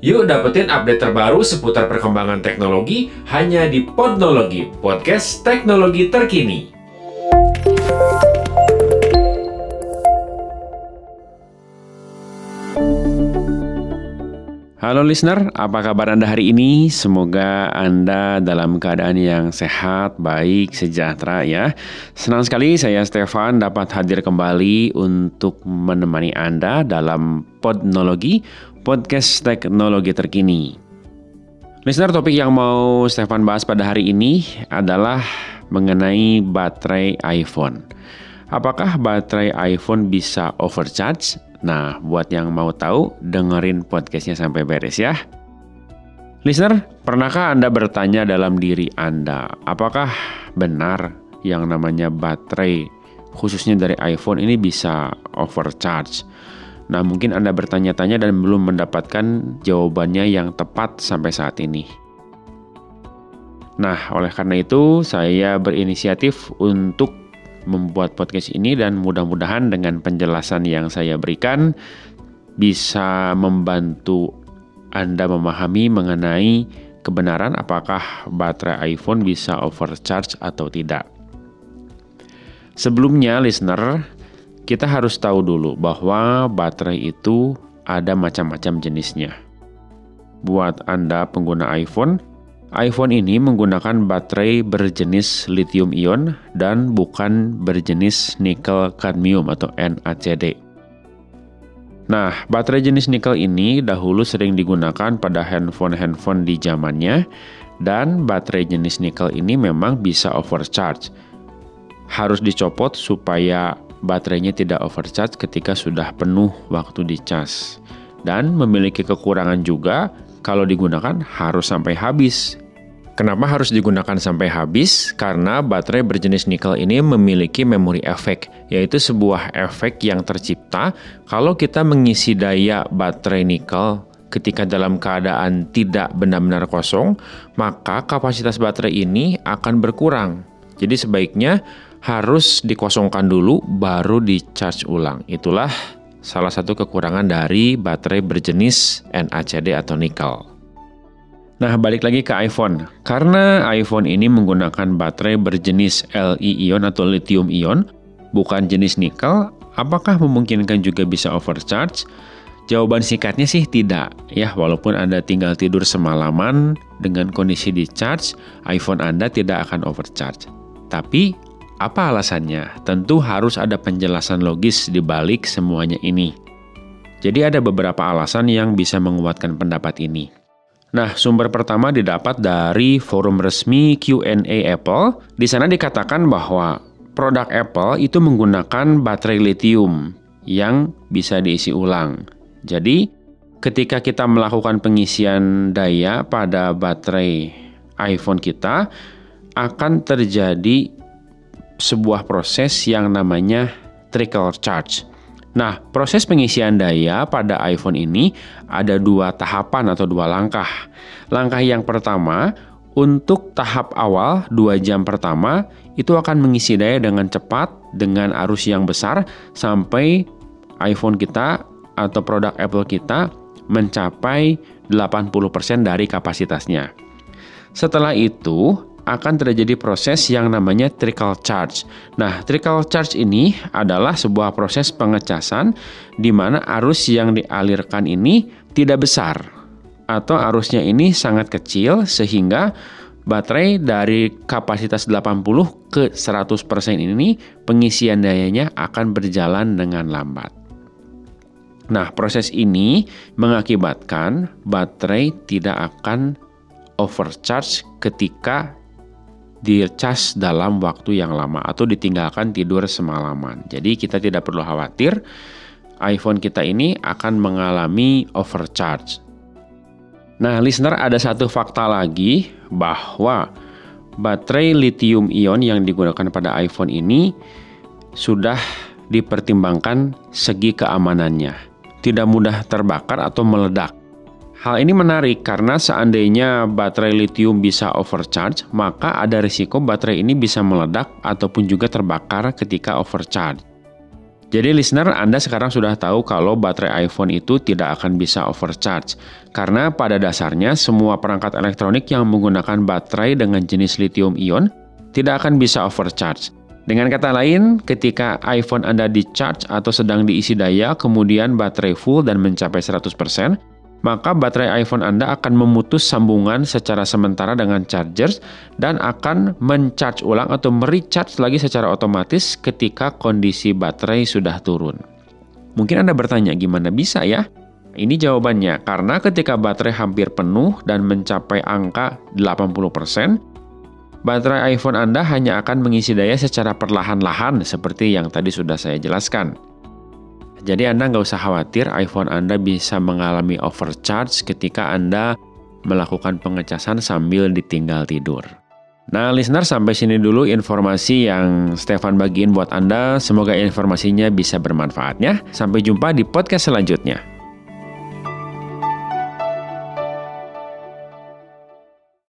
Yuk dapetin update terbaru seputar perkembangan teknologi hanya di Podnologi, podcast teknologi terkini. Halo listener, apa kabar Anda hari ini? Semoga Anda dalam keadaan yang sehat, baik, sejahtera ya. Senang sekali saya Stefan dapat hadir kembali untuk menemani Anda dalam Podnologi, podcast teknologi terkini. Listener, topik yang mau Stefan bahas pada hari ini adalah mengenai baterai iPhone. Apakah baterai iPhone bisa overcharge Nah, buat yang mau tahu, dengerin podcastnya sampai beres ya. Listener, pernahkah Anda bertanya dalam diri Anda, apakah benar yang namanya baterai, khususnya dari iPhone ini bisa overcharge? Nah, mungkin Anda bertanya-tanya dan belum mendapatkan jawabannya yang tepat sampai saat ini. Nah, oleh karena itu, saya berinisiatif untuk membuat podcast ini dan mudah-mudahan dengan penjelasan yang saya berikan bisa membantu Anda memahami mengenai kebenaran apakah baterai iPhone bisa overcharge atau tidak. Sebelumnya listener, kita harus tahu dulu bahwa baterai itu ada macam-macam jenisnya. Buat Anda pengguna iPhone, iPhone ini menggunakan baterai berjenis lithium ion dan bukan berjenis nikel kadmium atau NaCd. Nah, baterai jenis nikel ini dahulu sering digunakan pada handphone-handphone di zamannya dan baterai jenis nikel ini memang bisa overcharge. Harus dicopot supaya baterainya tidak overcharge ketika sudah penuh waktu dicas. Dan memiliki kekurangan juga kalau digunakan harus sampai habis. Kenapa harus digunakan sampai habis? Karena baterai berjenis nikel ini memiliki memori efek, yaitu sebuah efek yang tercipta kalau kita mengisi daya baterai nikel ketika dalam keadaan tidak benar-benar kosong, maka kapasitas baterai ini akan berkurang. Jadi sebaiknya harus dikosongkan dulu baru di-charge ulang. Itulah salah satu kekurangan dari baterai berjenis NaCd atau nikel. Nah, balik lagi ke iPhone. Karena iPhone ini menggunakan baterai berjenis Li-ion atau lithium ion, bukan jenis nikel, apakah memungkinkan juga bisa overcharge? Jawaban singkatnya sih tidak. Ya, walaupun Anda tinggal tidur semalaman dengan kondisi di charge, iPhone Anda tidak akan overcharge. Tapi apa alasannya? Tentu harus ada penjelasan logis di balik semuanya ini. Jadi ada beberapa alasan yang bisa menguatkan pendapat ini. Nah, sumber pertama didapat dari forum resmi Q&A Apple. Di sana dikatakan bahwa produk Apple itu menggunakan baterai lithium yang bisa diisi ulang. Jadi, ketika kita melakukan pengisian daya pada baterai iPhone kita, akan terjadi sebuah proses yang namanya trickle charge. Nah, proses pengisian daya pada iPhone ini ada dua tahapan atau dua langkah. Langkah yang pertama, untuk tahap awal dua jam pertama, itu akan mengisi daya dengan cepat, dengan arus yang besar, sampai iPhone kita atau produk Apple kita mencapai 80% dari kapasitasnya. Setelah itu, akan terjadi proses yang namanya trickle charge. Nah, trickle charge ini adalah sebuah proses pengecasan di mana arus yang dialirkan ini tidak besar atau arusnya ini sangat kecil sehingga baterai dari kapasitas 80 ke 100% ini pengisian dayanya akan berjalan dengan lambat. Nah, proses ini mengakibatkan baterai tidak akan overcharge ketika dicas dalam waktu yang lama atau ditinggalkan tidur semalaman. Jadi kita tidak perlu khawatir iPhone kita ini akan mengalami overcharge. Nah, listener ada satu fakta lagi bahwa baterai lithium ion yang digunakan pada iPhone ini sudah dipertimbangkan segi keamanannya. Tidak mudah terbakar atau meledak. Hal ini menarik karena seandainya baterai lithium bisa overcharge, maka ada risiko baterai ini bisa meledak ataupun juga terbakar ketika overcharge. Jadi listener, Anda sekarang sudah tahu kalau baterai iPhone itu tidak akan bisa overcharge. Karena pada dasarnya semua perangkat elektronik yang menggunakan baterai dengan jenis lithium ion tidak akan bisa overcharge. Dengan kata lain, ketika iPhone Anda di-charge atau sedang diisi daya, kemudian baterai full dan mencapai 100%, maka baterai iPhone Anda akan memutus sambungan secara sementara dengan chargers dan akan mencharge ulang atau merecharge lagi secara otomatis ketika kondisi baterai sudah turun. Mungkin Anda bertanya, gimana bisa ya? Ini jawabannya, karena ketika baterai hampir penuh dan mencapai angka 80%, baterai iPhone Anda hanya akan mengisi daya secara perlahan-lahan seperti yang tadi sudah saya jelaskan. Jadi Anda nggak usah khawatir iPhone Anda bisa mengalami overcharge ketika Anda melakukan pengecasan sambil ditinggal tidur. Nah, listener sampai sini dulu informasi yang Stefan bagiin buat Anda. Semoga informasinya bisa bermanfaat ya. Sampai jumpa di podcast selanjutnya.